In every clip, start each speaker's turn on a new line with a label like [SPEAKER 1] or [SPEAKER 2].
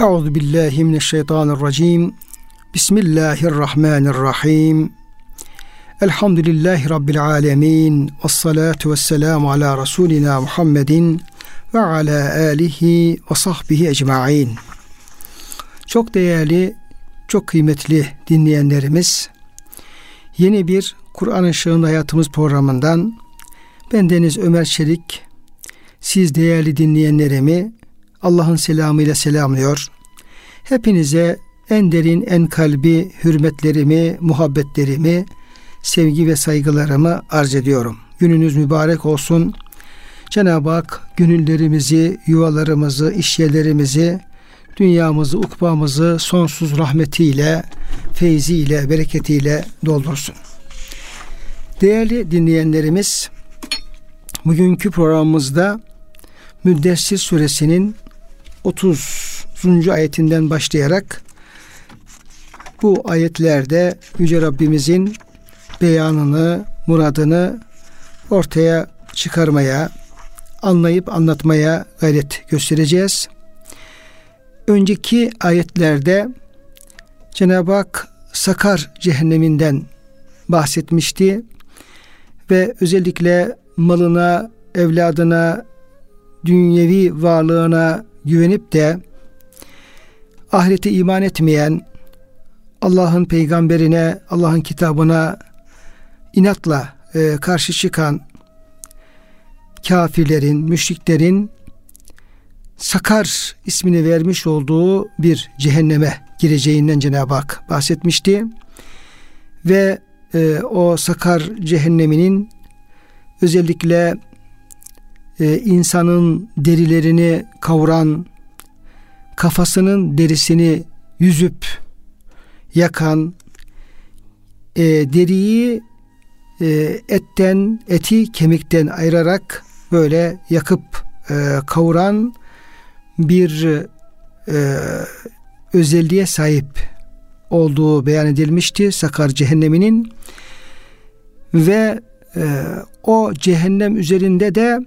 [SPEAKER 1] Euzu billahi mineşşeytanirracim. Bismillahirrahmanirrahim. Elhamdülillahi rabbil alamin. Ves salatu vesselamu ala rasulina Muhammedin ve ala alihi ve sahbihi ecmaîn. Çok değerli, çok kıymetli dinleyenlerimiz, yeni bir Kur'an Işığında Hayatımız programından ben Deniz Ömer Çelik, siz değerli dinleyenlerimi Allah'ın selamıyla selamlıyor. Hepinize en derin, en kalbi hürmetlerimi, muhabbetlerimi, sevgi ve saygılarımı arz ediyorum. Gününüz mübarek olsun. Cenab-ı Hak gönüllerimizi, yuvalarımızı, işyerlerimizi, dünyamızı, ukbamızı sonsuz rahmetiyle, feyziyle, bereketiyle doldursun. Değerli dinleyenlerimiz, bugünkü programımızda Müddessir suresinin 30. ayetinden başlayarak bu ayetlerde Yüce Rabbimizin beyanını, muradını ortaya çıkarmaya, anlayıp anlatmaya gayret göstereceğiz. Önceki ayetlerde Cenab-ı Hak Sakar cehenneminden bahsetmişti ve özellikle malına, evladına, dünyevi varlığına güvenip de ahirete iman etmeyen, Allah'ın peygamberine, Allah'ın kitabına inatla e, karşı çıkan kafirlerin, müşriklerin Sakar ismini vermiş olduğu bir cehenneme gireceğinden Cenab-ı Hak bahsetmişti. Ve e, o Sakar cehenneminin özellikle e, insanın derilerini kavuran, kafasının derisini yüzüp yakan, e, deriyi e, etten, eti kemikten ayırarak böyle yakıp e, kavuran bir e, özelliğe sahip olduğu beyan edilmişti Sakar cehenneminin ve e, o cehennem üzerinde de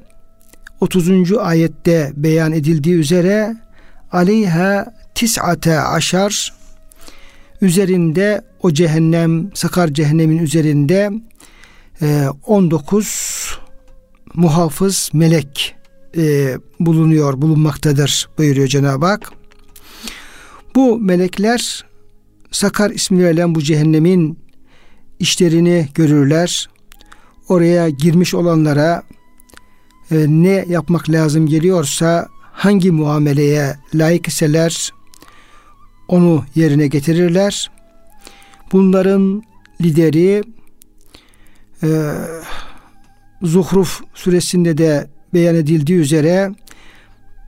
[SPEAKER 1] 30. ayette beyan edildiği üzere aleyha tis'ate aşar üzerinde o cehennem sakar cehennemin üzerinde 19 e, muhafız melek e, bulunuyor bulunmaktadır buyuruyor Cenab-ı Hak. Bu melekler Sakar ismi verilen bu cehennemin işlerini görürler. Oraya girmiş olanlara e, ne yapmak lazım geliyorsa hangi muameleye layık iseler onu yerine getirirler. Bunların lideri e, Zuhruf suresinde de beyan edildiği üzere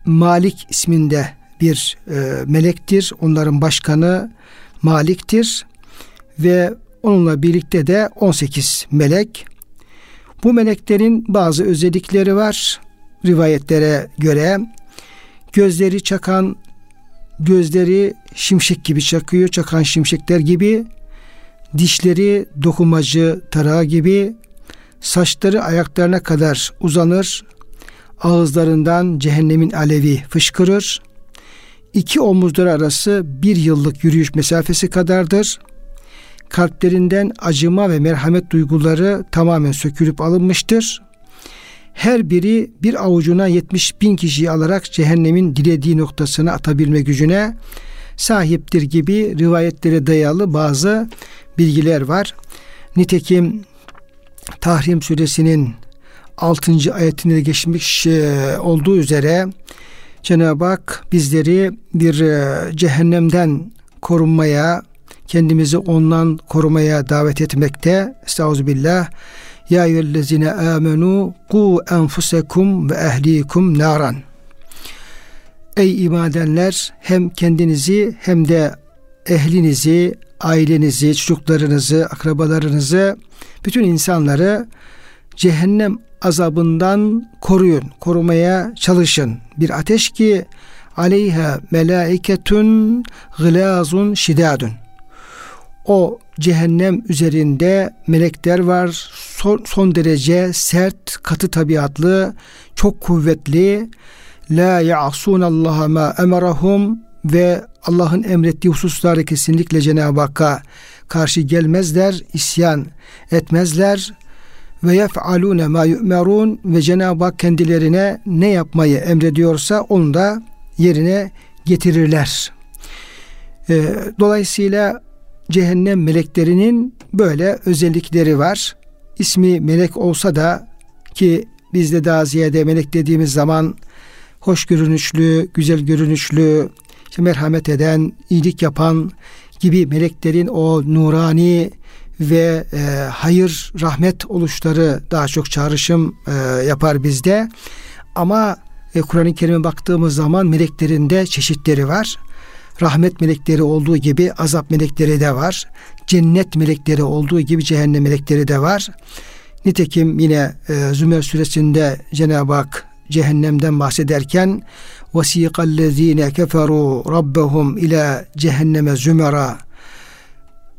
[SPEAKER 1] Malik isminde bir e, melektir. Onların başkanı Malik'tir ve onunla birlikte de 18 melek bu meleklerin bazı özellikleri var rivayetlere göre. Gözleri çakan, gözleri şimşek gibi çakıyor, çakan şimşekler gibi. Dişleri dokumacı tarağı gibi. Saçları ayaklarına kadar uzanır. Ağızlarından cehennemin alevi fışkırır. İki omuzları arası bir yıllık yürüyüş mesafesi kadardır kalplerinden acıma ve merhamet duyguları tamamen sökülüp alınmıştır. Her biri bir avucuna 70 bin kişiyi alarak cehennemin dilediği noktasına atabilme gücüne sahiptir gibi rivayetlere dayalı bazı bilgiler var. Nitekim Tahrim suresinin 6. ayetinde geçmiş e, olduğu üzere Cenab-ı Hak bizleri bir e, cehennemden korunmaya, kendimizi ondan korumaya davet etmekte. Estağfirullah. Ya eyyühellezine amenu ku enfusekum ve ehlikum naran. Ey iman edenler hem kendinizi hem de ehlinizi, ailenizi, çocuklarınızı, akrabalarınızı, bütün insanları cehennem azabından koruyun, korumaya çalışın. Bir ateş ki aleyha melaiketun gılazun şidadun o cehennem üzerinde melekler var. Son, son derece sert, katı tabiatlı, çok kuvvetli. La ya'sun Allah ma emarahum ve Allah'ın emrettiği hususlarda kesinlikle Cenab-ı Hakk'a karşı gelmezler, isyan etmezler ve yef'alune ma yu'merun ve Cenab-ı Hak kendilerine ne yapmayı emrediyorsa onu da yerine getirirler. Ee, dolayısıyla cehennem meleklerinin böyle özellikleri var. İsmi melek olsa da ki bizde daha ziyade melek dediğimiz zaman hoş görünüşlü, güzel görünüşlü, işte merhamet eden, iyilik yapan gibi meleklerin o nurani ve e, hayır, rahmet oluşları daha çok çağrışım e, yapar bizde. Ama e, Kur'an-ı Kerim'e baktığımız zaman meleklerinde çeşitleri var Rahmet melekleri olduğu gibi azap melekleri de var. Cennet melekleri olduğu gibi cehennem melekleri de var. Nitekim yine e, Zümer suresinde Cenab-ı Hak cehennemden bahsederken وَسِيقَ keferu rabbahum ila cehenneme zümera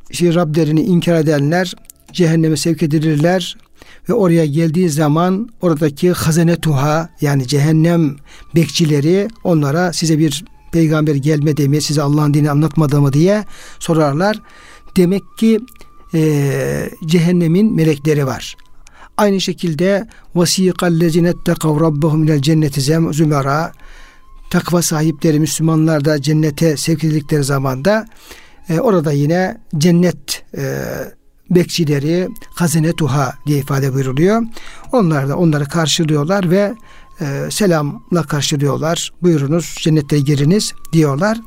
[SPEAKER 1] işte Rablerini inkar edenler cehenneme sevk edilirler ve oraya geldiği zaman oradaki hazanetuha yani cehennem bekçileri onlara size bir peygamber gelmedi mi size Allah'ın dini anlatmadı mı diye sorarlar. Demek ki e, cehennemin melekleri var. Aynı şekilde vasikallezine tekav rabbahum ilel cenneti zümera takva sahipleri Müslümanlar da cennete sevk edildikleri zamanda e, orada yine cennet e, bekçileri hazinetuha diye ifade buyuruluyor. Onlar da onları karşılıyorlar ve e, selamla karşılıyorlar. Buyurunuz cennete giriniz diyorlar.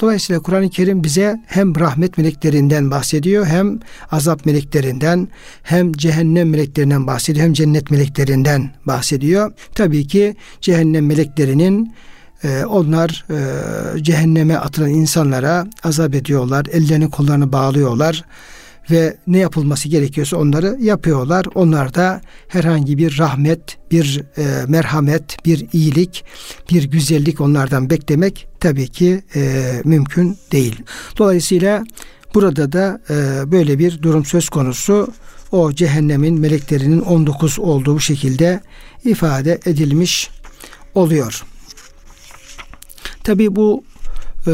[SPEAKER 1] Dolayısıyla Kur'an-ı Kerim bize hem rahmet meleklerinden bahsediyor hem azap meleklerinden hem cehennem meleklerinden bahsediyor hem cennet meleklerinden bahsediyor. Tabii ki cehennem meleklerinin e, onlar e, cehenneme atılan insanlara azap ediyorlar. Ellerini kollarını bağlıyorlar ve ne yapılması gerekiyorsa onları yapıyorlar. Onlar da herhangi bir rahmet, bir e, merhamet, bir iyilik, bir güzellik onlardan beklemek tabii ki e, mümkün değil. Dolayısıyla burada da e, böyle bir durum söz konusu. O cehennemin meleklerinin 19 olduğu şekilde ifade edilmiş oluyor. Tabi bu e,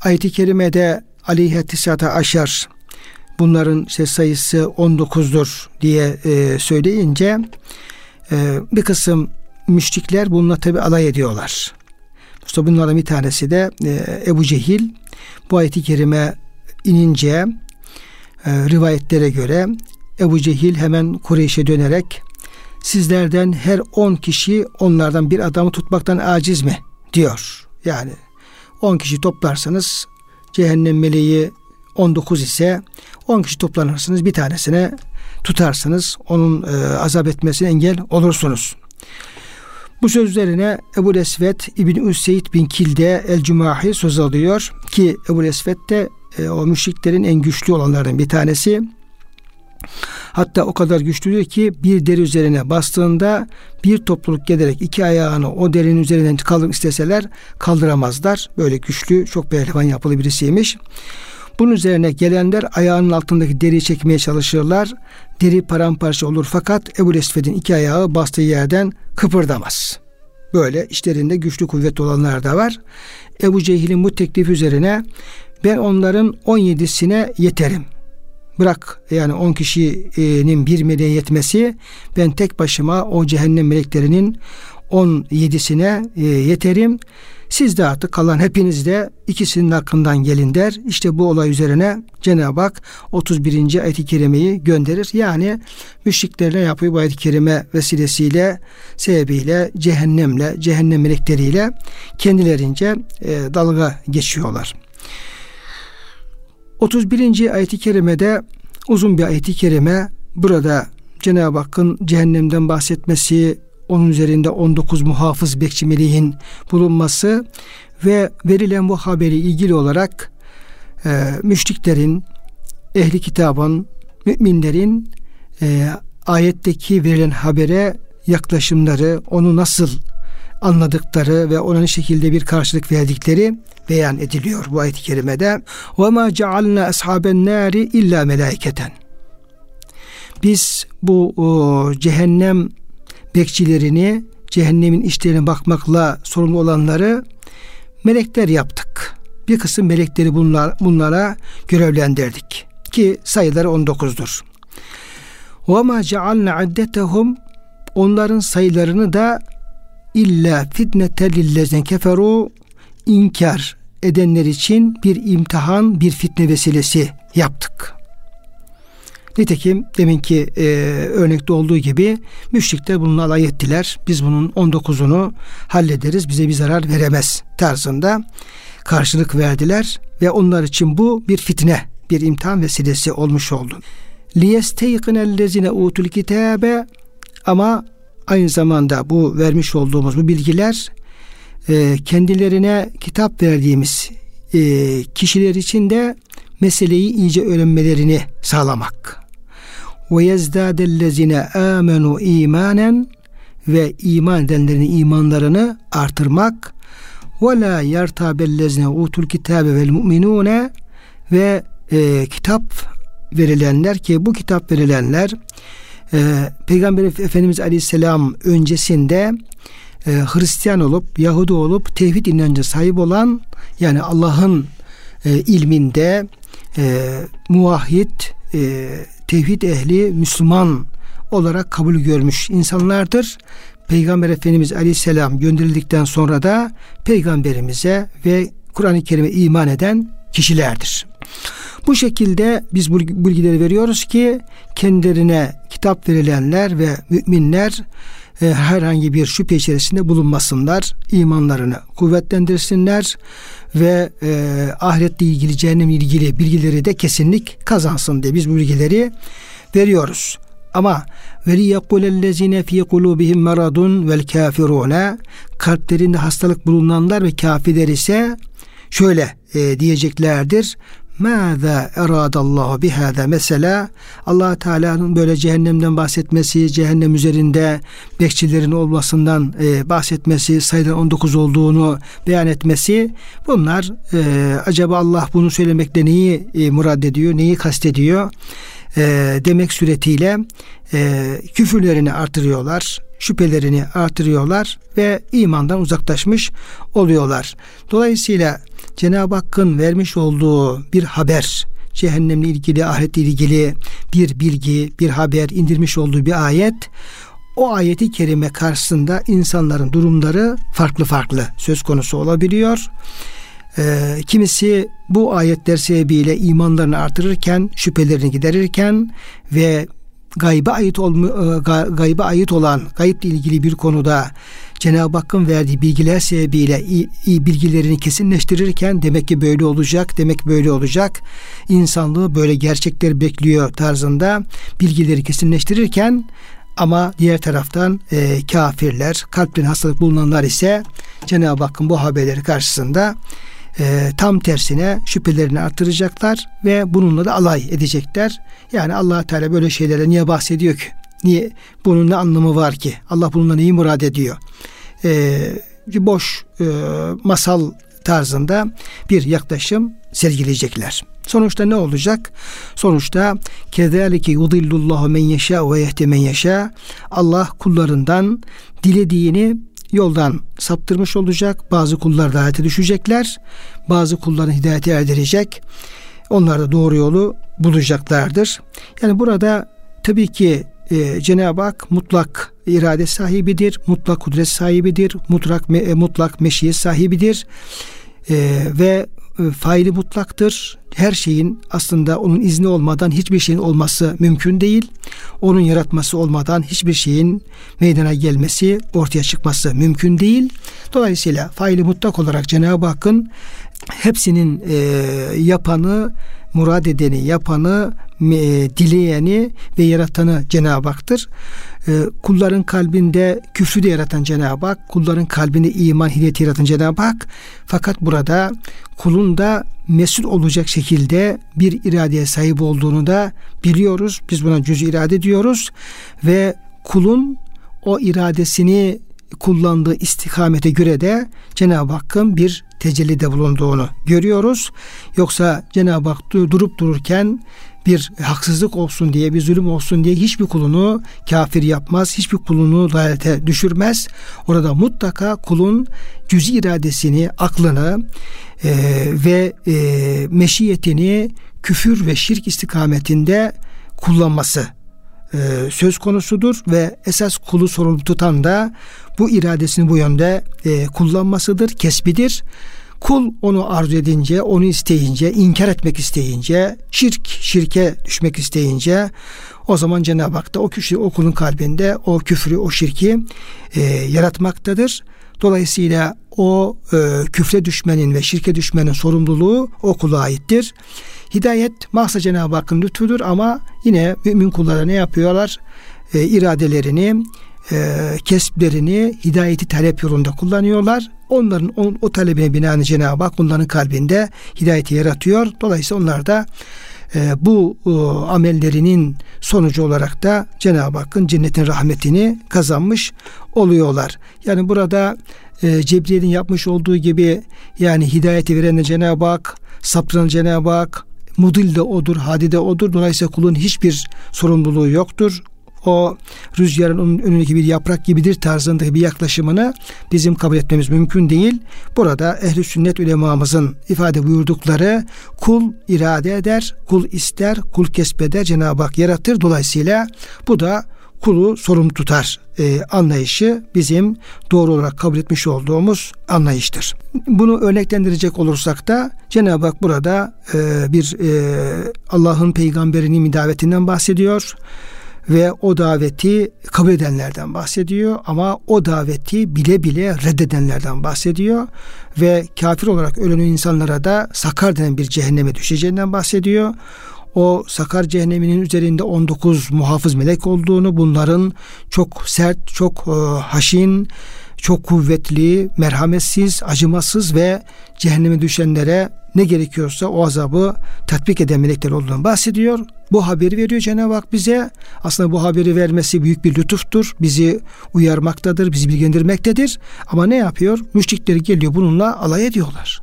[SPEAKER 1] ayet-i kerimede aleyhisselatü aşar bunların işte sayısı 19'dur diye e, söyleyince e, bir kısım müşrikler bununla tabi alay ediyorlar. İşte bunlardan bir tanesi de e, Ebu Cehil bu ayet-i kerime inince e, rivayetlere göre Ebu Cehil hemen Kureyş'e dönerek sizlerden her 10 kişi onlardan bir adamı tutmaktan aciz mi diyor. Yani 10 kişi toplarsanız cehennem meleği 19 ise 10 kişi toplanırsınız bir tanesine tutarsınız. Onun e, azap etmesine engel olursunuz. Bu söz üzerine Ebu Esvet İbn Üseyd bin Kilde El Cumahi söz alıyor ki Ebu Esvet de e, o müşriklerin en güçlü olanlardan bir tanesi. Hatta o kadar güçlüdür ki bir deri üzerine bastığında bir topluluk gelerek iki ayağını o derinin üzerinden kaldır isteseler kaldıramazlar. Böyle güçlü, çok pehlivan yapılı birisiymiş. Bunun üzerine gelenler ayağının altındaki deriyi çekmeye çalışırlar. Deri paramparça olur fakat Ebu Esved'in iki ayağı bastığı yerden kıpırdamaz. Böyle işlerinde güçlü kuvvet olanlar da var. Ebu Cehil'in bu teklif üzerine ben onların 17'sine yeterim. Bırak yani 10 kişinin bir meleğe yetmesi ben tek başıma o cehennem meleklerinin 17'sine e, yeterim. Siz de artık kalan hepiniz de ikisinin hakkından gelin der. İşte bu olay üzerine Cenab-ı Hak 31. ayet-i kerimeyi gönderir. Yani müşriklerle yapıyor bu ayet-i kerime vesilesiyle, sebebiyle, cehennemle, cehennem melekleriyle kendilerince e, dalga geçiyorlar. 31. ayet-i kerimede uzun bir ayet-i kerime burada Cenab-ı Hakk'ın cehennemden bahsetmesi, onun üzerinde 19 muhafız bekçi meleğin bulunması ve verilen bu haberi ilgili olarak e, müşriklerin, ehli kitabın, müminlerin e, ayetteki verilen habere yaklaşımları, onu nasıl anladıkları ve ona ne şekilde bir karşılık verdikleri beyan ediliyor bu ayet-i kerimede. Ve ma cealna ashaben nari illa melaiketen. Biz bu o, cehennem bekçilerini, cehennemin işlerine bakmakla sorumlu olanları melekler yaptık. Bir kısım melekleri bunlar, bunlara görevlendirdik ki sayıları 19'dur. Ve ma cealna addetehum onların sayılarını da illa fitnete lillezine keferu inkar edenler için bir imtihan, bir fitne vesilesi yaptık. Nitekim deminki e, örnekte olduğu gibi müşrikler bununla alay ettiler. Biz bunun 19'unu hallederiz, bize bir zarar veremez tarzında karşılık verdiler ve onlar için bu bir fitne, bir imtihan vesilesi olmuş oldu. liyesteyqinellezine utul kitabe ama aynı zamanda bu vermiş olduğumuz bu bilgiler e, kendilerine kitap verdiğimiz e, kişiler için de meseleyi iyice öğrenmelerini sağlamak. Ve yezdâdellezine amenu imanen ve iman edenlerin imanlarını artırmak. ve la yertabellezine utul kitabe vel mu'minune ve e, kitap verilenler ki bu kitap verilenler e, Peygamber Efendimiz Aleyhisselam öncesinde e, Hristiyan olup Yahudi olup tevhid inancı sahip olan yani Allah'ın e, ilminde e, muvahhid e, tevhid ehli Müslüman olarak kabul görmüş insanlardır. Peygamber Efendimiz Aleyhisselam gönderildikten sonra da peygamberimize ve Kur'an-ı Kerim'e iman eden kişilerdir. Bu şekilde biz bu bilgileri veriyoruz ki kendilerine kitap verilenler ve müminler e, herhangi bir şüphe içerisinde bulunmasınlar. imanlarını kuvvetlendirsinler ve e, ahiretle ilgili cehennemle ilgili bilgileri de kesinlik kazansın diye biz bu bilgileri veriyoruz. Ama ve liyekulellezine fi kulubihim maradun vel kafirune kalplerinde hastalık bulunanlar ve kafirler ise şöyle e, diyeceklerdir. Mâzâ eradallahu bihâzâ mesela allah Teala'nın böyle cehennemden bahsetmesi, cehennem üzerinde bekçilerin olmasından e, bahsetmesi, sayıdan 19 olduğunu beyan etmesi bunlar e, acaba Allah bunu söylemekle neyi e, murad ediyor, neyi kastediyor e, demek suretiyle e, küfürlerini artırıyorlar, şüphelerini artırıyorlar ve imandan uzaklaşmış oluyorlar. Dolayısıyla Cenab-ı Hakk'ın vermiş olduğu bir haber, cehennemle ilgili, ahiretle ilgili bir bilgi, bir haber indirmiş olduğu bir ayet, o ayeti kerime karşısında insanların durumları farklı farklı söz konusu olabiliyor. Ee, kimisi bu ayetler sebebiyle imanlarını artırırken, şüphelerini giderirken ve gaybe ait olma, e, gaybe ait olan gayıpla ilgili bir konuda Cenab-ı Hakk'ın verdiği bilgiler sebebiyle iyi, iyi bilgilerini kesinleştirirken demek ki böyle olacak, demek böyle olacak. İnsanlığı böyle gerçekler bekliyor tarzında bilgileri kesinleştirirken ama diğer taraftan e, kafirler, kalpten hastalık bulunanlar ise Cenab-ı Hakk'ın bu haberleri karşısında e, tam tersine şüphelerini artıracaklar ve bununla da alay edecekler. Yani allah Teala böyle şeylere niye bahsediyor ki? Niye? Bunun ne anlamı var ki? Allah bununla neyi murad ediyor? E, boş e, masal tarzında bir yaklaşım sergileyecekler. Sonuçta ne olacak? Sonuçta kezalike yudillullahu men yeşâ ve yehdi men yeşâ. Allah kullarından dilediğini yoldan saptırmış olacak. Bazı kullar da hayata düşecekler. Bazı kulların hidayete erdirecek. Onlar da doğru yolu bulacaklardır. Yani burada tabii ki e, Cenab-ı Hak mutlak irade sahibidir, mutlak kudret sahibidir, mutlak me, mutlak meşiyet sahibidir. E, ve e, faili mutlaktır. Her şeyin aslında onun izni olmadan hiçbir şeyin olması mümkün değil. Onun yaratması olmadan hiçbir şeyin meydana gelmesi, ortaya çıkması mümkün değil. Dolayısıyla faili mutlak olarak Cenab-ı Hakk'ın hepsinin e, yapanı, murad edeni, yapanı, e, dileyeni ve yaratanı Cenab-ı Hak'tır. E, kulların kalbinde küfrü de yaratan Cenab-ı Hak, kulların kalbinde iman hidayeti yaratan Cenab-ı Hak. Fakat burada kulun da mesul olacak şekilde bir iradeye sahip olduğunu da biliyoruz. Biz buna cüz irade diyoruz ve kulun o iradesini kullandığı istikamete göre de Cenab-ı Hakk'ın bir tecellide bulunduğunu görüyoruz. Yoksa Cenab-ı Hak durup dururken bir haksızlık olsun diye, bir zulüm olsun diye hiçbir kulunu kafir yapmaz, hiçbir kulunu dalalete düşürmez. Orada mutlaka kulun cüz iradesini, aklını e, ve e, meşiyetini küfür ve şirk istikametinde kullanması e, söz konusudur ve esas kulu sorumlu tutan da bu iradesini bu yönde e, kullanmasıdır, kesbidir. Kul onu arzu edince, onu isteyince, inkar etmek isteyince, şirk, şirke düşmek isteyince o zaman Cenab-ı Hak da o, kişi, o kulun kalbinde o küfrü, o şirki e, yaratmaktadır. Dolayısıyla o e, küfre düşmenin ve şirke düşmenin sorumluluğu o kula aittir. Hidayet mahsa Cenab-ı Hakk'ın lütfudur ama yine mümin kullara ne yapıyorlar? E, iradelerini, e, kesblerini hidayeti talep yolunda kullanıyorlar. Onların o, o talebine binaen Cenab-ı Hak onların kalbinde hidayeti yaratıyor. Dolayısıyla onlar da e, bu e, amellerinin sonucu olarak da Cenab-ı Hakk'ın cennetin rahmetini kazanmış oluyorlar. Yani burada e, Cebrail'in yapmış olduğu gibi yani hidayeti veren Cenab-ı Hak, saptıran Cenab-ı Hak, mudil de odur, hadi de odur. Dolayısıyla kulun hiçbir sorumluluğu yoktur o rüzgarın önündeki bir yaprak gibidir tarzındaki bir yaklaşımını bizim kabul etmemiz mümkün değil. Burada ehli sünnet ulemamızın ifade buyurdukları kul irade eder, kul ister, kul kesbeder, Cenab-ı Hak yaratır. Dolayısıyla bu da kulu sorumlu tutar e, anlayışı bizim doğru olarak kabul etmiş olduğumuz anlayıştır. Bunu örneklendirecek olursak da Cenab-ı Hak burada e, bir e, Allah'ın peygamberinin davetinden bahsediyor ve o daveti kabul edenlerden bahsediyor ama o daveti bile bile reddedenlerden bahsediyor ve kafir olarak ölen insanlara da sakar denen bir cehenneme düşeceğinden bahsediyor. O sakar cehenneminin üzerinde 19 muhafız melek olduğunu, bunların çok sert, çok e, haşin, çok kuvvetli, merhametsiz, acımasız ve cehenneme düşenlere ne gerekiyorsa o azabı tatbik eden melekler olduğunu bahsediyor. Bu haberi veriyor Cenab-ı Hak bize. Aslında bu haberi vermesi büyük bir lütuftur. Bizi uyarmaktadır, bizi bilgilendirmektedir. Ama ne yapıyor? Müşrikleri geliyor bununla alay ediyorlar.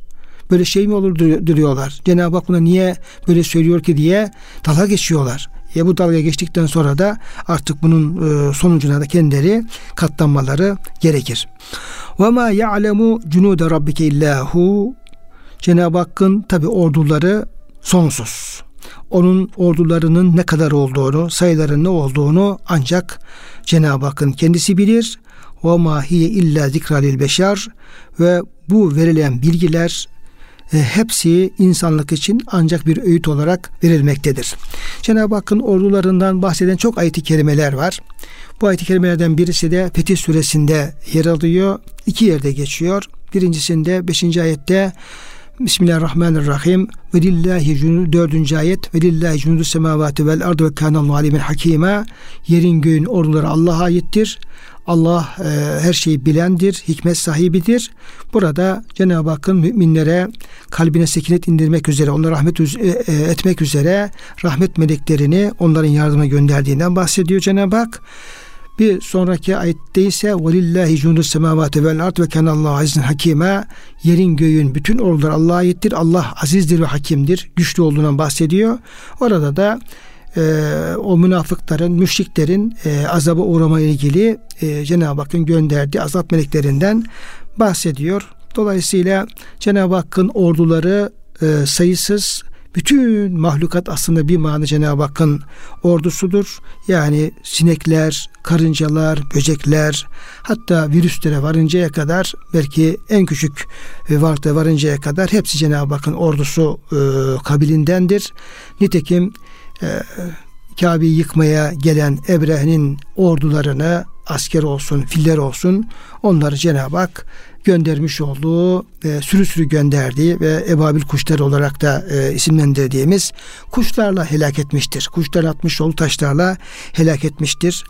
[SPEAKER 1] Böyle şey mi olur diyorlar. Cenab-ı Hak buna niye böyle söylüyor ki diye dalga geçiyorlar. Ya bu dalga geçtikten sonra da artık bunun e, sonucuna da kendileri katlanmaları gerekir. Ve ma ya'lemu cunude rabbike illahu Cenab-ı Hakk'ın tabi orduları sonsuz. Onun ordularının ne kadar olduğunu, sayıların ne olduğunu ancak Cenab-ı Hakk'ın kendisi bilir. Ve ma hiye illa zikralil beşer ve bu verilen bilgiler hepsi insanlık için ancak bir öğüt olarak verilmektedir. Cenab-ı Hakk'ın ordularından bahseden çok ayet-i kerimeler var. Bu ayet-i kerimelerden birisi de Fetih suresinde yer alıyor. İki yerde geçiyor. Birincisinde 5. ayette Bismillahirrahmanirrahim. Ve lillahi cunud dördüncü ayet. Ve lillahi cunudu semavati vel ardı ve kanallahu alimen hakime. Yerin göğün orduları Allah'a aittir. Allah e, her şeyi bilendir, hikmet sahibidir. Burada Cenab-ı Hakk'ın müminlere kalbine sekinet indirmek üzere, onlara rahmet e, e, etmek üzere rahmet meleklerini onların yardımına gönderdiğinden bahsediyor Cenab-ı Hak. Bir sonraki ayette ise velillahi cunus semavati vel ard ve kenallahu azizun hakime yerin göğün bütün ordular Allah'a aittir. Allah azizdir ve hakimdir. Güçlü olduğundan bahsediyor. Orada da e, o münafıkların, müşriklerin e, azaba uğrama ilgili e, Cenab-ı Hakk'ın gönderdiği azap meleklerinden bahsediyor. Dolayısıyla Cenab-ı Hakk'ın orduları e, sayısız bütün mahlukat aslında bir manada Cenab-ı Hakk'ın ordusudur. Yani sinekler, karıncalar, böcekler hatta virüslere varıncaya kadar belki en küçük varlıkta varıncaya kadar hepsi Cenab-ı Hakk'ın ordusu e, kabilindendir. Nitekim e, Kabe'yi yıkmaya gelen Ebrehe'nin ordularını asker olsun, filler olsun onları Cenab-ı Hak göndermiş olduğu e, sürü sürü gönderdiği ve ebabil kuşları olarak da e, isimlendirdiğimiz kuşlarla helak etmiştir. Kuşlar atmış olduğu taşlarla helak etmiştir.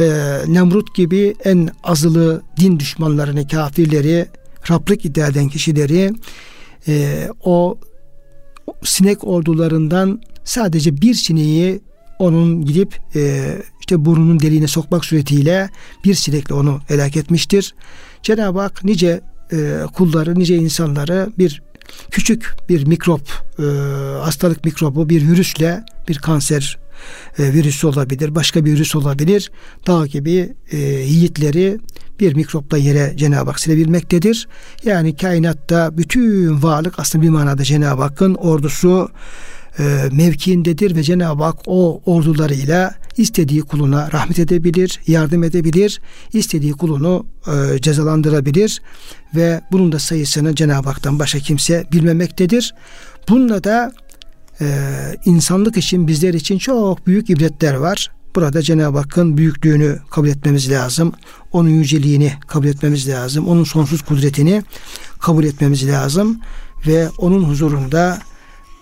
[SPEAKER 1] E, Nemrut gibi en azılı din düşmanlarını, kafirleri, Rablık iddia eden kişileri e, o sinek ordularından sadece bir sineği onun gidip e, işte burnunun deliğine sokmak suretiyle bir sinekle onu helak etmiştir. Cenab-ı Hak nice e, kulları, nice insanları bir küçük bir mikrop, e, hastalık mikrobu, bir virüsle, bir kanser e, virüsü olabilir, başka bir virüs olabilir. Dağ gibi e, yiğitleri bir mikropla yere Cenab-ı Hak silebilmektedir. Yani kainatta bütün varlık aslında bir manada Cenab-ı Hakk'ın ordusu mevkiindedir ve Cenab-ı Hak o ordularıyla istediği kuluna rahmet edebilir, yardım edebilir, istediği kulunu e, cezalandırabilir ve bunun da sayısını Cenab-ı Hak'tan başka kimse bilmemektedir. Bununla da e, insanlık için bizler için çok büyük ibretler var. Burada Cenab-ı Hakk'ın büyüklüğünü kabul etmemiz lazım. Onun yüceliğini kabul etmemiz lazım. Onun sonsuz kudretini kabul etmemiz lazım. Ve onun huzurunda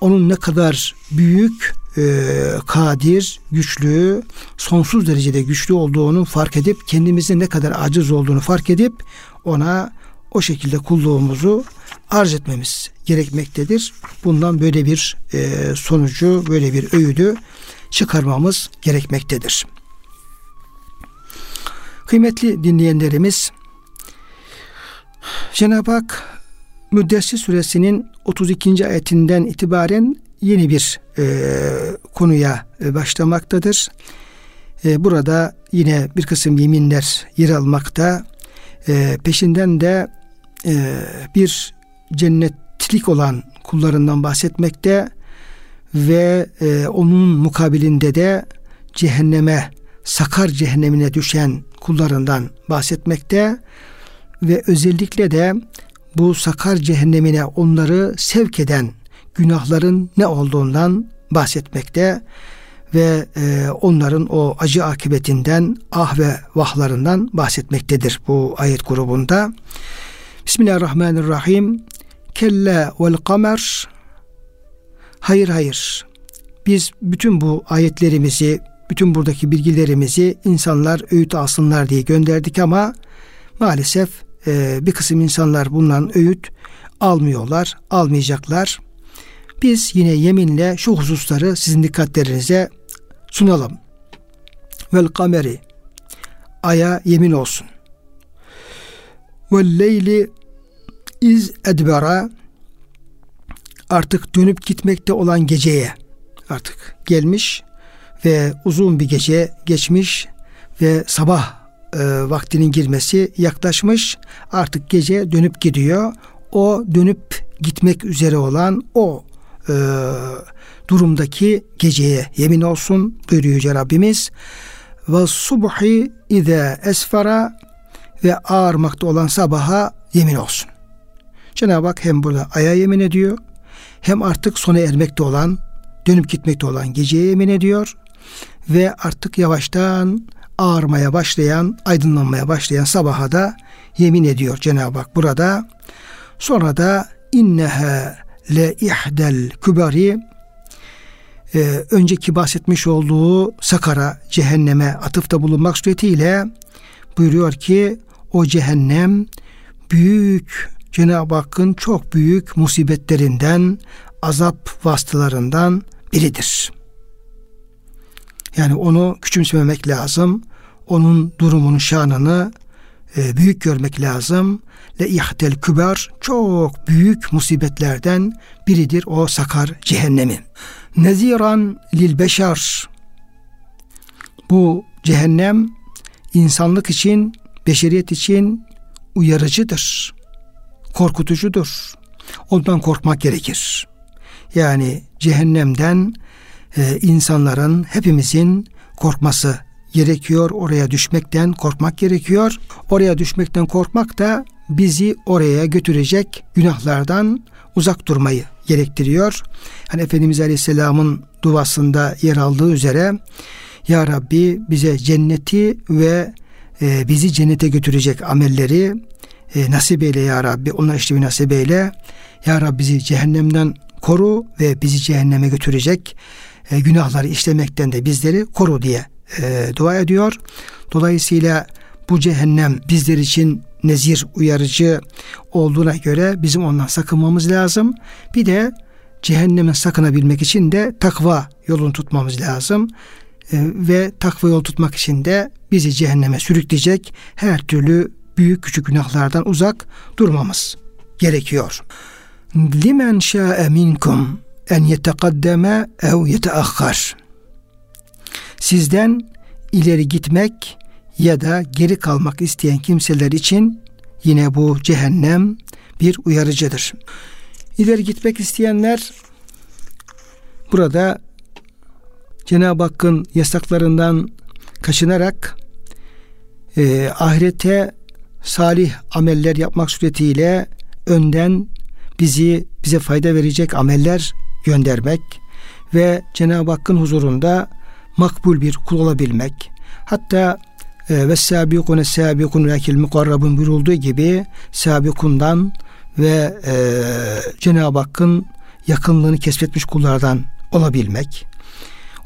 [SPEAKER 1] onun ne kadar büyük, e, kadir, güçlü, sonsuz derecede güçlü olduğunu fark edip kendimizin ne kadar aciz olduğunu fark edip ona o şekilde kulluğumuzu arz etmemiz gerekmektedir. Bundan böyle bir e, sonucu, böyle bir öğüdü çıkarmamız gerekmektedir. Kıymetli dinleyenlerimiz Cenab-ı Hak Müddessir suresinin 32. ayetinden itibaren yeni bir e, konuya e, başlamaktadır. E, burada yine bir kısım yeminler yer almakta. E, peşinden de e, bir cennetlik olan kullarından bahsetmekte ve e, onun mukabilinde de cehenneme, sakar cehennemine düşen kullarından bahsetmekte ve özellikle de bu sakar cehennemine onları sevk eden günahların ne olduğundan bahsetmekte ve e, onların o acı akıbetinden ah ve vahlarından bahsetmektedir bu ayet grubunda. Bismillahirrahmanirrahim. Kelle vel kamer. Hayır hayır. Biz bütün bu ayetlerimizi, bütün buradaki bilgilerimizi insanlar öğüt alsınlar diye gönderdik ama maalesef e, bir kısım insanlar bundan öğüt almıyorlar, almayacaklar. Biz yine yeminle şu hususları sizin dikkatlerinize sunalım. Vel kameri aya yemin olsun. Vel leyli iz edbera artık dönüp gitmekte olan geceye artık gelmiş ve uzun bir gece geçmiş ve sabah e, vaktinin girmesi yaklaşmış. Artık gece dönüp gidiyor. O dönüp gitmek üzere olan o e, durumdaki geceye yemin olsun buyuruyor Yüce Rabbimiz. Ve subhi ide esfara ve ağarmakta olan sabaha yemin olsun. Cenab-ı Hak hem burada aya yemin ediyor hem artık sona ermekte olan dönüp gitmekte olan geceye yemin ediyor ve artık yavaştan ağarmaya başlayan, aydınlanmaya başlayan sabaha da yemin ediyor Cenab-ı Hak burada. Sonra da inneha le ihdel kübari e, önceki bahsetmiş olduğu sakara cehenneme atıfta bulunmak suretiyle buyuruyor ki o cehennem büyük Cenab-ı Hakk'ın çok büyük musibetlerinden, azap vasıtalarından biridir. Yani onu küçümsememek lazım. Onun durumunun şanını e, büyük görmek lazım. Le ihtel küber çok büyük musibetlerden biridir o sakar cehennemi. Neziran lil beşer bu cehennem insanlık için, beşeriyet için uyarıcıdır. Korkutucudur. Ondan korkmak gerekir. Yani cehennemden e, insanların hepimizin korkması gerekiyor. Oraya düşmekten korkmak gerekiyor. Oraya düşmekten korkmak da bizi oraya götürecek günahlardan uzak durmayı gerektiriyor. Hani Efendimiz Aleyhisselam'ın duasında yer aldığı üzere Ya Rabbi bize cenneti ve e, bizi cennete götürecek amelleri e, nasip eyle Ya Rabbi. Onlar işte bir nasip eyle. Ya Rabbi bizi cehennemden koru ve bizi cehenneme götürecek e, günahları işlemekten de bizleri koru diye e, dua ediyor. Dolayısıyla bu cehennem bizler için nezir, uyarıcı olduğuna göre bizim ondan sakınmamız lazım. Bir de cehennemin sakınabilmek için de takva yolunu tutmamız lazım. E, ve takva yol tutmak için de bizi cehenneme sürükleyecek her türlü büyük küçük günahlardan uzak durmamız gerekiyor. Limen şa'e minkum en yetekaddeme ev yeteakhar. Sizden ileri gitmek ya da geri kalmak isteyen kimseler için yine bu cehennem bir uyarıcıdır. İleri gitmek isteyenler burada Cenab-ı Hakk'ın yasaklarından kaçınarak e, ahirete salih ameller yapmak suretiyle önden bizi bize fayda verecek ameller göndermek ve Cenab-ı Hakk'ın huzurunda makbul bir kul olabilmek. Hatta e, ve sabikune sabikun vekil mukarrabun buyurulduğu gibi sabikundan ve e, Cenab-ı Hakk'ın yakınlığını kesbetmiş kullardan olabilmek.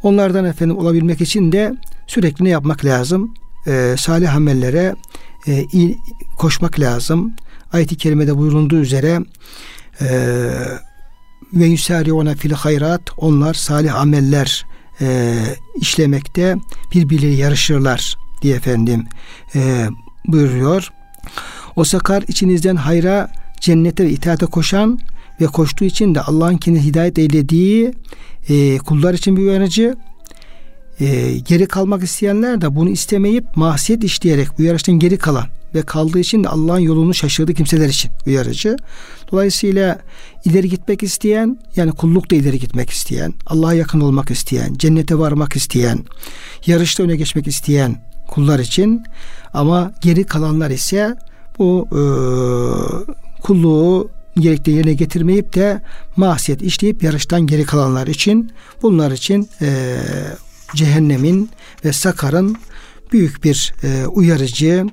[SPEAKER 1] Onlardan efendim olabilmek için de sürekli ne yapmak lazım? E, salih amellere e, koşmak lazım. Ayet-i kerimede buyurulduğu üzere e, ve yusariuna fil hayrat onlar salih ameller e, işlemekte birbirleri yarışırlar diye efendim e, buyuruyor. O sakar içinizden hayra, cennete ve itaate koşan ve koştuğu için de Allah'ın kendi hidayet eylediği e, kullar için bir uyarıcı. E, geri kalmak isteyenler de bunu istemeyip masiyet işleyerek bu yarıştan geri kalan ve kaldığı için de Allah'ın yolunu şaşırdığı kimseler için uyarıcı. Dolayısıyla ileri gitmek isteyen yani kullukta ileri gitmek isteyen, Allah'a yakın olmak isteyen, cennete varmak isteyen, yarışta öne geçmek isteyen kullar için ama geri kalanlar ise bu e, kulluğu gerektiği yerine getirmeyip de masiyet işleyip yarıştan geri kalanlar için bunlar için e, cehennemin ve sakarın büyük bir e, uyarıcı,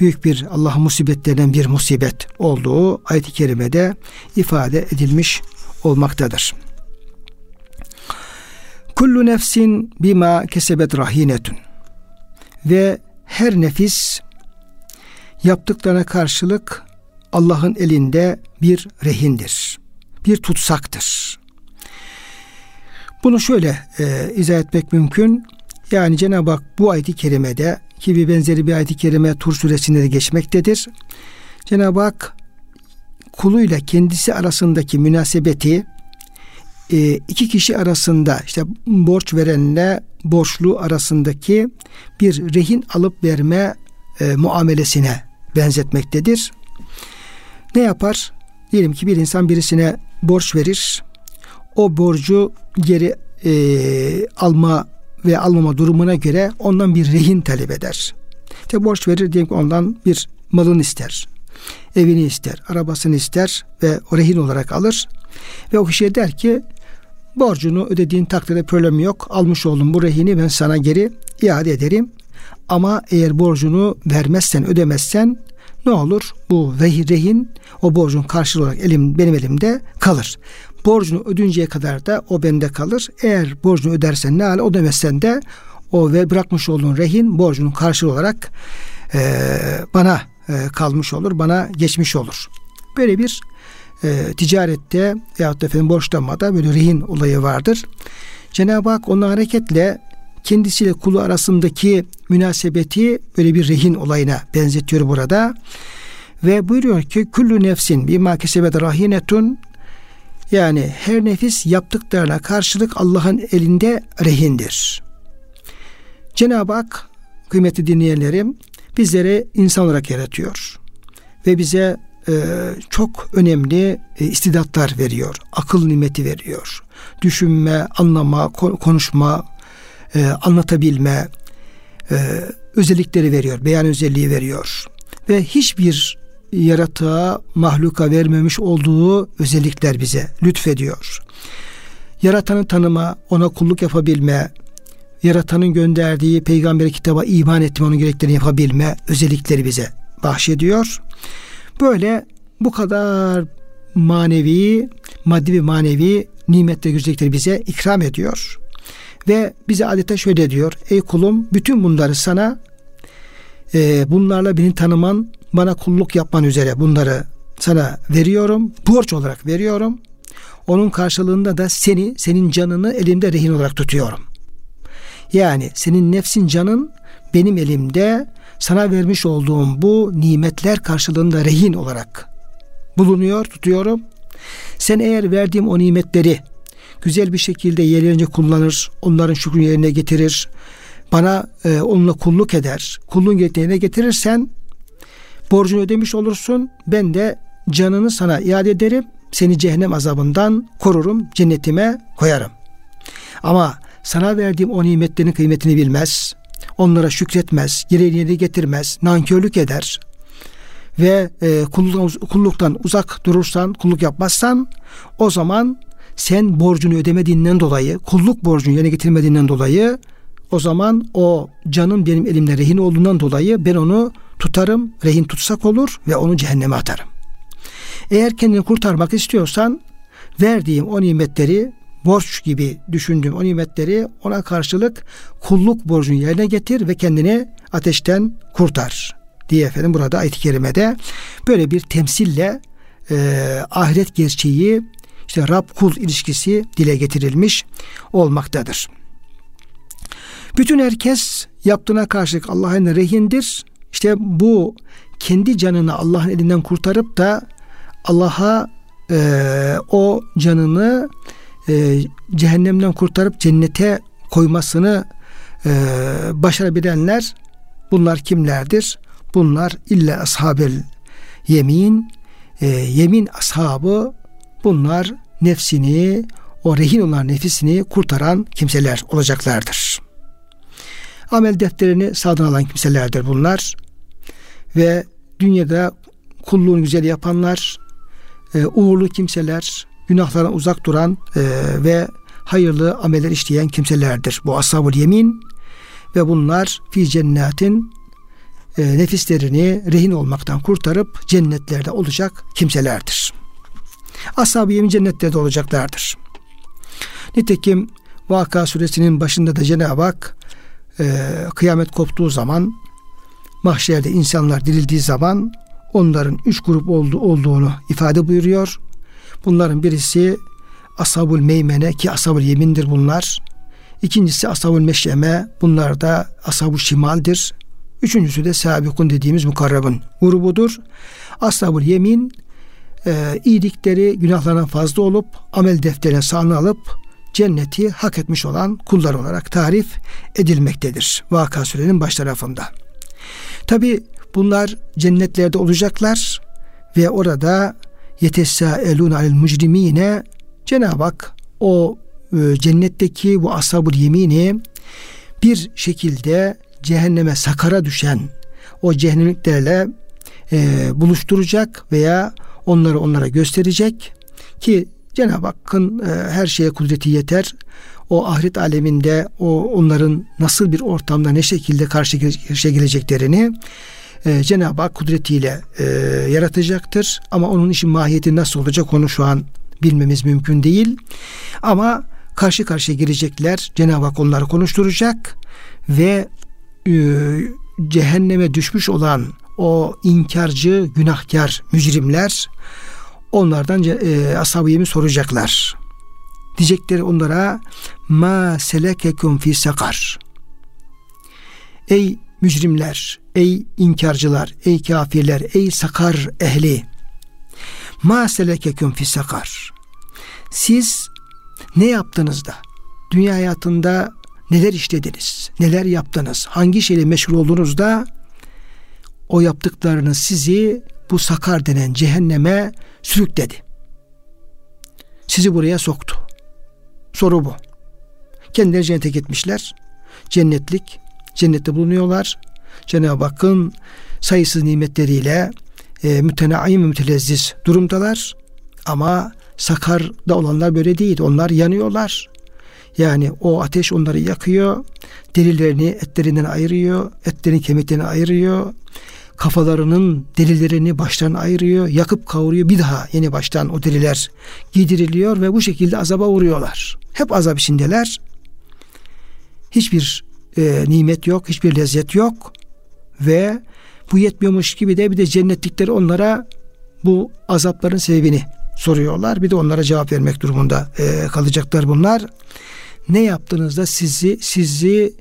[SPEAKER 1] büyük bir Allah musibetlerinden bir musibet olduğu ayet-i kerimede ifade edilmiş olmaktadır. Kullu nefsin bima kesebet rahinetun ve her nefis yaptıklarına karşılık Allah'ın elinde bir rehindir. Bir tutsaktır. Bunu şöyle e, izah etmek mümkün. Yani Cenab-ı Hak bu ayet-i kerimede ki bir benzeri bir ayet-i kerime Tur suresinde de geçmektedir. Cenab-ı Hak kuluyla kendisi arasındaki münasebeti e, iki kişi arasında işte borç verenle borçlu arasındaki bir rehin alıp verme e, muamelesine benzetmektedir. Ne yapar? Diyelim ki bir insan birisine borç verir. O borcu geri e, alma ve almama durumuna göre ondan bir rehin talep eder. İşte borç verir diyelim ki ondan bir malını ister. Evini ister, arabasını ister ve o rehin olarak alır. Ve o kişiye der ki borcunu ödediğin takdirde problem yok. Almış oldum bu rehini ben sana geri iade ederim. Ama eğer borcunu vermezsen, ödemezsen ne olur? Bu rehin o borcun karşılığı olarak elim, benim elimde kalır. Borcunu ödünceye kadar da o bende kalır. Eğer borcunu ödersen ne hale ödemezsen de o ve bırakmış olduğun rehin borcunun karşılığı olarak e, bana e, kalmış olur, bana geçmiş olur. Böyle bir e, ticarette veyahut da efendim borçlanmada böyle rehin olayı vardır. Cenab-ı Hak onun hareketle kendisiyle kulu arasındaki münasebeti böyle bir rehin olayına benzetiyor burada. Ve buyuruyor ki kullu nefsin bima kesebet rahinetun yani her nefis yaptıklarına karşılık Allah'ın elinde rehindir. Cenab-ı Hak kıymetli dinleyenlerim bizleri insan olarak yaratıyor. Ve bize e, çok önemli e, istidatlar veriyor. Akıl nimeti veriyor. Düşünme, anlama, konuşma, e, anlatabilme e, özellikleri veriyor. Beyan özelliği veriyor. Ve hiçbir yaratığa, mahluka vermemiş olduğu özellikler bize lütfediyor. Yaratanı tanıma, ona kulluk yapabilme, yaratanın gönderdiği peygamber kitaba iman etme, onun gereklerini yapabilme özellikleri bize bahşediyor. Böyle bu kadar manevi, maddi ve manevi nimet ve güzellikleri bize ikram ediyor. Ve bize adeta şöyle diyor. Ey kulum bütün bunları sana e, bunlarla beni tanıman, bana kulluk yapman üzere bunları sana veriyorum. Borç olarak veriyorum. Onun karşılığında da seni, senin canını elimde rehin olarak tutuyorum. Yani senin nefsin canın benim elimde sana vermiş olduğum bu nimetler karşılığında rehin olarak bulunuyor, tutuyorum. Sen eğer verdiğim o nimetleri güzel bir şekilde yerlerince kullanır, onların şükrünü yerine getirir bana e, onunla kulluk eder. Kulluğun gerektiğine getirirsen borcunu ödemiş olursun. Ben de canını sana iade ederim. Seni cehennem azabından korurum. Cennetime koyarım. Ama sana verdiğim o nimetlerin kıymetini bilmez. Onlara şükretmez. Gereğini getirmez. Nankörlük eder. Ve e, kulluktan, kulluktan uzak durursan, kulluk yapmazsan o zaman sen borcunu ödemediğinden dolayı, kulluk borcunu yerine getirmediğinden dolayı o zaman o canın benim elimde rehin olduğundan dolayı ben onu tutarım, rehin tutsak olur ve onu cehenneme atarım. Eğer kendini kurtarmak istiyorsan verdiğim o nimetleri borç gibi düşündüğüm o nimetleri ona karşılık kulluk borcunu yerine getir ve kendini ateşten kurtar diye efendim burada ayet-i kerimede böyle bir temsille e, ahiret gerçeği işte Rab kul ilişkisi dile getirilmiş olmaktadır. Bütün herkes yaptığına karşılık Allah'ın rehindir. İşte bu kendi canını Allah'ın elinden kurtarıp da Allah'a e, o canını e, cehennemden kurtarıp cennete koymasını e, başarabilenler bunlar kimlerdir? Bunlar illa ashabel yemin e, yemin ashabı bunlar nefsini o rehin olan nefisini kurtaran kimseler olacaklardır. Amel defterini sağdan alan kimselerdir bunlar. Ve dünyada kulluğunu güzel yapanlar, e, uğurlu kimseler, günahlardan uzak duran e, ve hayırlı ameller işleyen kimselerdir. Bu ashabul yemin ve bunlar fi cennetin e, nefislerini rehin olmaktan kurtarıp cennetlerde olacak kimselerdir. Ashab-ı yemin cennetlerde olacaklardır. Nitekim Vaka suresinin başında da Cenab-ı Hak e, kıyamet koptuğu zaman mahşerde insanlar dirildiği zaman onların üç grup oldu, olduğunu ifade buyuruyor. Bunların birisi ashabul meymene ki ashabul yemindir bunlar. İkincisi ashabul meşeme bunlar da ashabul şimaldir. Üçüncüsü de sabikun dediğimiz mukarrabın grubudur. Ashabul yemin e, iyilikleri günahlarına fazla olup amel defterine sağını alıp cenneti hak etmiş olan kullar olarak tarif edilmektedir. Vaka surenin baş tarafında. Tabi bunlar cennetlerde olacaklar ve orada yetessâelûn alel mücrimîne Cenab-ı Hak o e, cennetteki bu ashabul yemini bir şekilde cehenneme sakara düşen o cehennemliklerle e, buluşturacak veya onları onlara gösterecek ki Cenab-ı Hakk'ın e, her şeye kudreti yeter. O ahiret aleminde o onların nasıl bir ortamda ne şekilde karşı geleceklerini e, Cenab-ı Hak kudretiyle e, yaratacaktır. Ama onun işin mahiyeti nasıl olacak onu şu an bilmemiz mümkün değil. Ama karşı karşıya gelecekler. Cenab-ı Hak onları konuşturacak ve e, cehenneme düşmüş olan o inkarcı, günahkar mücrimler onlardan e, yemin soracaklar. Diyecekleri onlara ma selekekum fi sakar. Ey mücrimler, ey inkarcılar, ey kafirler, ey sakar ehli. Ma selekekum fi sakar. Siz ne yaptınız da dünya hayatında neler işlediniz, neler yaptınız, hangi şeyle meşgul oldunuz da o yaptıklarınız sizi bu sakar denen cehenneme sürükledi. Sizi buraya soktu. Soru bu. Kendileri cennete gitmişler. Cennetlik. Cennette bulunuyorlar. Cenab-ı Hakk'ın sayısız nimetleriyle e, mütenaim mütelezziz durumdalar. Ama Sakar'da olanlar böyle değil. Onlar yanıyorlar. Yani o ateş onları yakıyor. Derilerini etlerinden ayırıyor. Etlerini kemiklerini ayırıyor kafalarının derilerini baştan ayırıyor, yakıp kavuruyor. Bir daha yeni baştan o deriler giydiriliyor ve bu şekilde azaba uğruyorlar. Hep azap içindeler. Hiçbir e, nimet yok, hiçbir lezzet yok ve bu yetmiyormuş gibi de bir de cennetlikleri onlara bu azapların sebebini soruyorlar. Bir de onlara cevap vermek durumunda e, kalacaklar bunlar. Ne yaptığınızda sizi sizi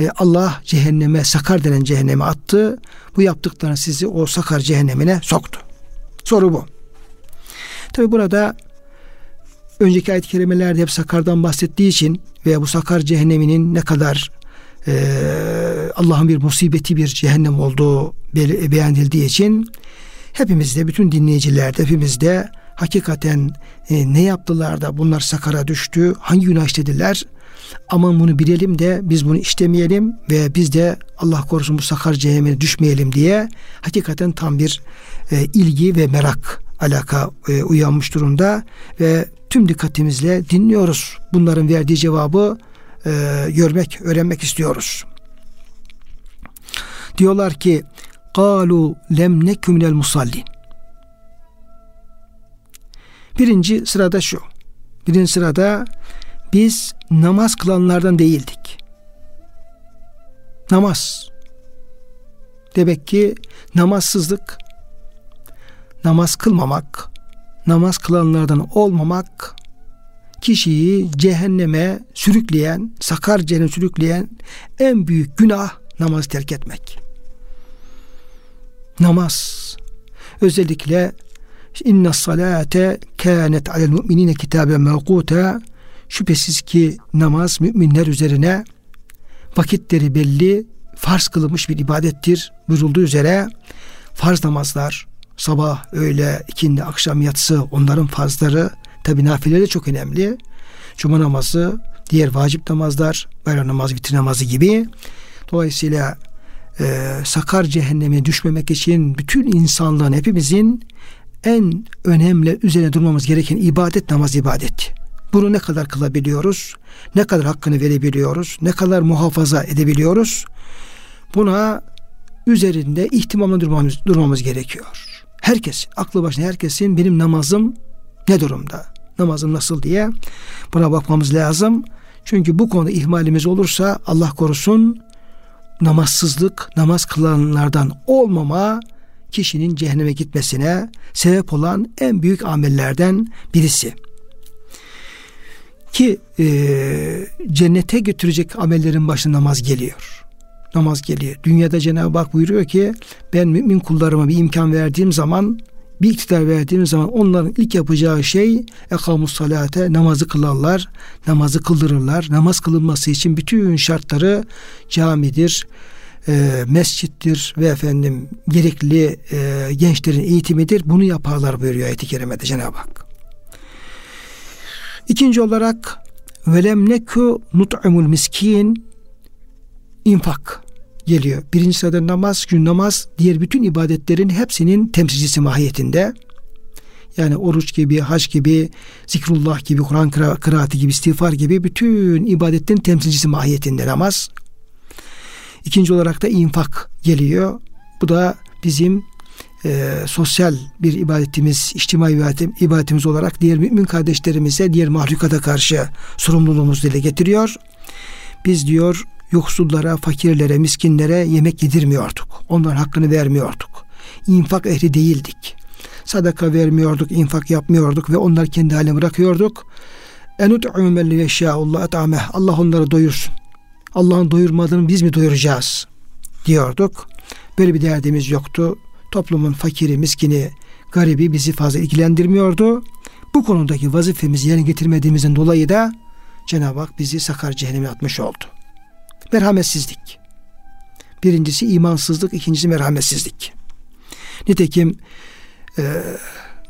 [SPEAKER 1] e, Allah cehenneme, sakar denen cehenneme attı. Bu yaptıklarını sizi o sakar cehennemine soktu. Soru bu. Tabi burada önceki ayet-i kerimelerde hep sakardan bahsettiği için ve bu sakar cehenneminin ne kadar e, Allah'ın bir musibeti bir cehennem olduğu beyan edildiği için hepimizde bütün dinleyicilerde hepimizde hakikaten e, ne yaptılar da bunlar sakara düştü hangi günah işlediler aman bunu bilelim de biz bunu işlemeyelim ve biz de Allah korusun bu sakar cehenneme düşmeyelim diye hakikaten tam bir e, ilgi ve merak alaka e, uyanmış durumda ve tüm dikkatimizle dinliyoruz. Bunların verdiği cevabı e, görmek, öğrenmek istiyoruz. Diyorlar ki قَالُوا lem nekü minel musallin. Birinci sırada şu. Birinci sırada biz namaz kılanlardan değildik. Namaz. Demek ki namazsızlık, namaz kılmamak, namaz kılanlardan olmamak kişiyi cehenneme sürükleyen, sakar cehenneme sürükleyen en büyük günah namaz terk etmek. Namaz. Özellikle inna salate kânet alel mu'minine kitaben mevkuta şüphesiz ki namaz müminler üzerine vakitleri belli farz kılınmış bir ibadettir buyurulduğu üzere farz namazlar sabah, öğle, ikindi, akşam, yatsı onların farzları tabi nafileleri çok önemli. Cuma namazı, diğer vacip namazlar, bayram namazı, vitir namazı gibi. Dolayısıyla e, sakar cehenneme düşmemek için bütün insanlığın hepimizin en önemli üzerine durmamız gereken ibadet namaz ibadet. Bunu ne kadar kılabiliyoruz? Ne kadar hakkını verebiliyoruz? Ne kadar muhafaza edebiliyoruz? Buna üzerinde ihtimamla durmamız, durmamız gerekiyor. Herkes, aklı başına herkesin benim namazım ne durumda? Namazım nasıl diye buna bakmamız lazım. Çünkü bu konuda ihmalimiz olursa Allah korusun namazsızlık, namaz kılanlardan olmama kişinin cehenneme gitmesine sebep olan en büyük amellerden birisi. Ki e, cennete götürecek amellerin başında namaz geliyor. Namaz geliyor. Dünyada Cenab-ı Hak buyuruyor ki ben mümin kullarıma bir imkan verdiğim zaman bir iktidar verdiğim zaman onların ilk yapacağı şey ekamus salate namazı kılarlar, namazı kıldırırlar. Namaz kılınması için bütün şartları camidir, e, mescittir ve efendim gerekli e, gençlerin eğitimidir. Bunu yaparlar buyuruyor ayet-i kerimede Cenab-ı Hak. İkinci olarak velem neku nut'imul miskin infak geliyor. Birinci sırada namaz, gün namaz, diğer bütün ibadetlerin hepsinin temsilcisi mahiyetinde. Yani oruç gibi, hac gibi, zikrullah gibi, Kur'an kıra kıraati gibi, istiğfar gibi bütün ibadetlerin temsilcisi mahiyetinde namaz. İkinci olarak da infak geliyor. Bu da bizim e, sosyal bir ibadetimiz, içtimai ibadetimiz olarak diğer mümin kardeşlerimize, diğer mahlukata karşı sorumluluğumuzu dile getiriyor. Biz diyor yoksullara, fakirlere, miskinlere yemek yedirmiyorduk. Onların hakkını vermiyorduk. İnfak ehli değildik. Sadaka vermiyorduk, infak yapmıyorduk ve onlar kendi haline bırakıyorduk. Enut'u men yeşâullah et'ameh. Allah onları doyursun. Allah'ın doyurmadığını biz mi doyuracağız? diyorduk. Böyle bir derdimiz yoktu. Toplumun fakiri, miskini, garibi bizi fazla ilgilendirmiyordu. Bu konudaki vazifemizi yerine getirmediğimizin dolayı da Cenab-ı Hak bizi sakar cehenneme atmış oldu. Merhametsizlik. Birincisi imansızlık, ikincisi merhametsizlik. Nitekim e,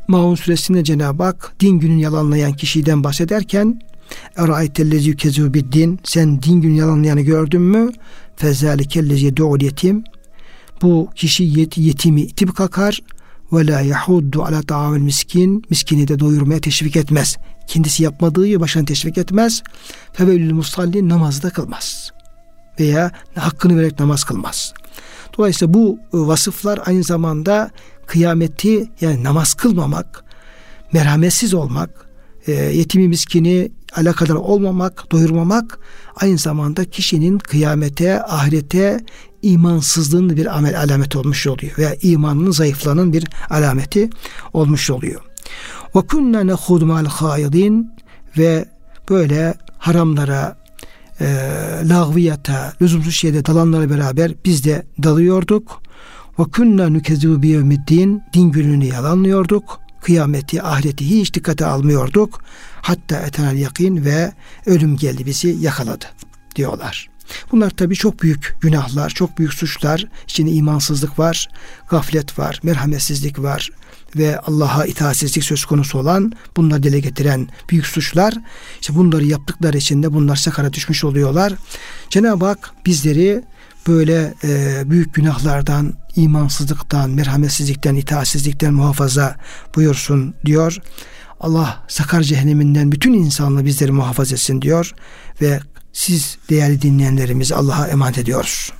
[SPEAKER 1] Maun suresinde Cenab-ı Hak din günün yalanlayan kişiden bahsederken Eraaytellezi yükezu din sen din günü yalanlayanı gördün mü? Fezalikellezi du'ul yetim bu kişi yet, yetimi itip kakar ve la yahuddu ala ta'amil miskin miskini de doyurmaya teşvik etmez. Kendisi yapmadığı gibi başına teşvik etmez. Fevelül musalli namazda kılmaz veya hakkını vererek namaz kılmaz. Dolayısıyla bu e, vasıflar aynı zamanda kıyameti yani namaz kılmamak, merhametsiz olmak, e, yetimi miskini alakadar olmamak, doyurmamak aynı zamanda kişinin kıyamete, ahirete imansızlığın bir amel alameti olmuş oluyor veya imanının zayıflığının bir alameti olmuş oluyor. Ve kunna nehud ma'al ve böyle haramlara, e, lağviyata, lüzumsuz şeyde dalanlara beraber biz de dalıyorduk. Ve kunna nukezibu biyevmiddin din gününü yalanlıyorduk. Kıyameti, ahireti hiç dikkate almıyorduk. Hatta etenel yakin ve ölüm geldi bizi yakaladı diyorlar. Bunlar tabii çok büyük günahlar, çok büyük suçlar. İçinde imansızlık var, gaflet var, merhametsizlik var ve Allah'a itaatsizlik söz konusu olan bunları dile getiren büyük suçlar. İşte bunları yaptıkları için de bunlar sakara düşmüş oluyorlar. Cenab-ı Hak bizleri böyle e, büyük günahlardan, imansızlıktan, merhametsizlikten, itaatsizlikten muhafaza buyursun diyor. Allah sakar cehenneminden bütün insanlığı bizleri muhafaza etsin diyor ve siz değerli dinleyenlerimizi Allah'a emanet ediyoruz.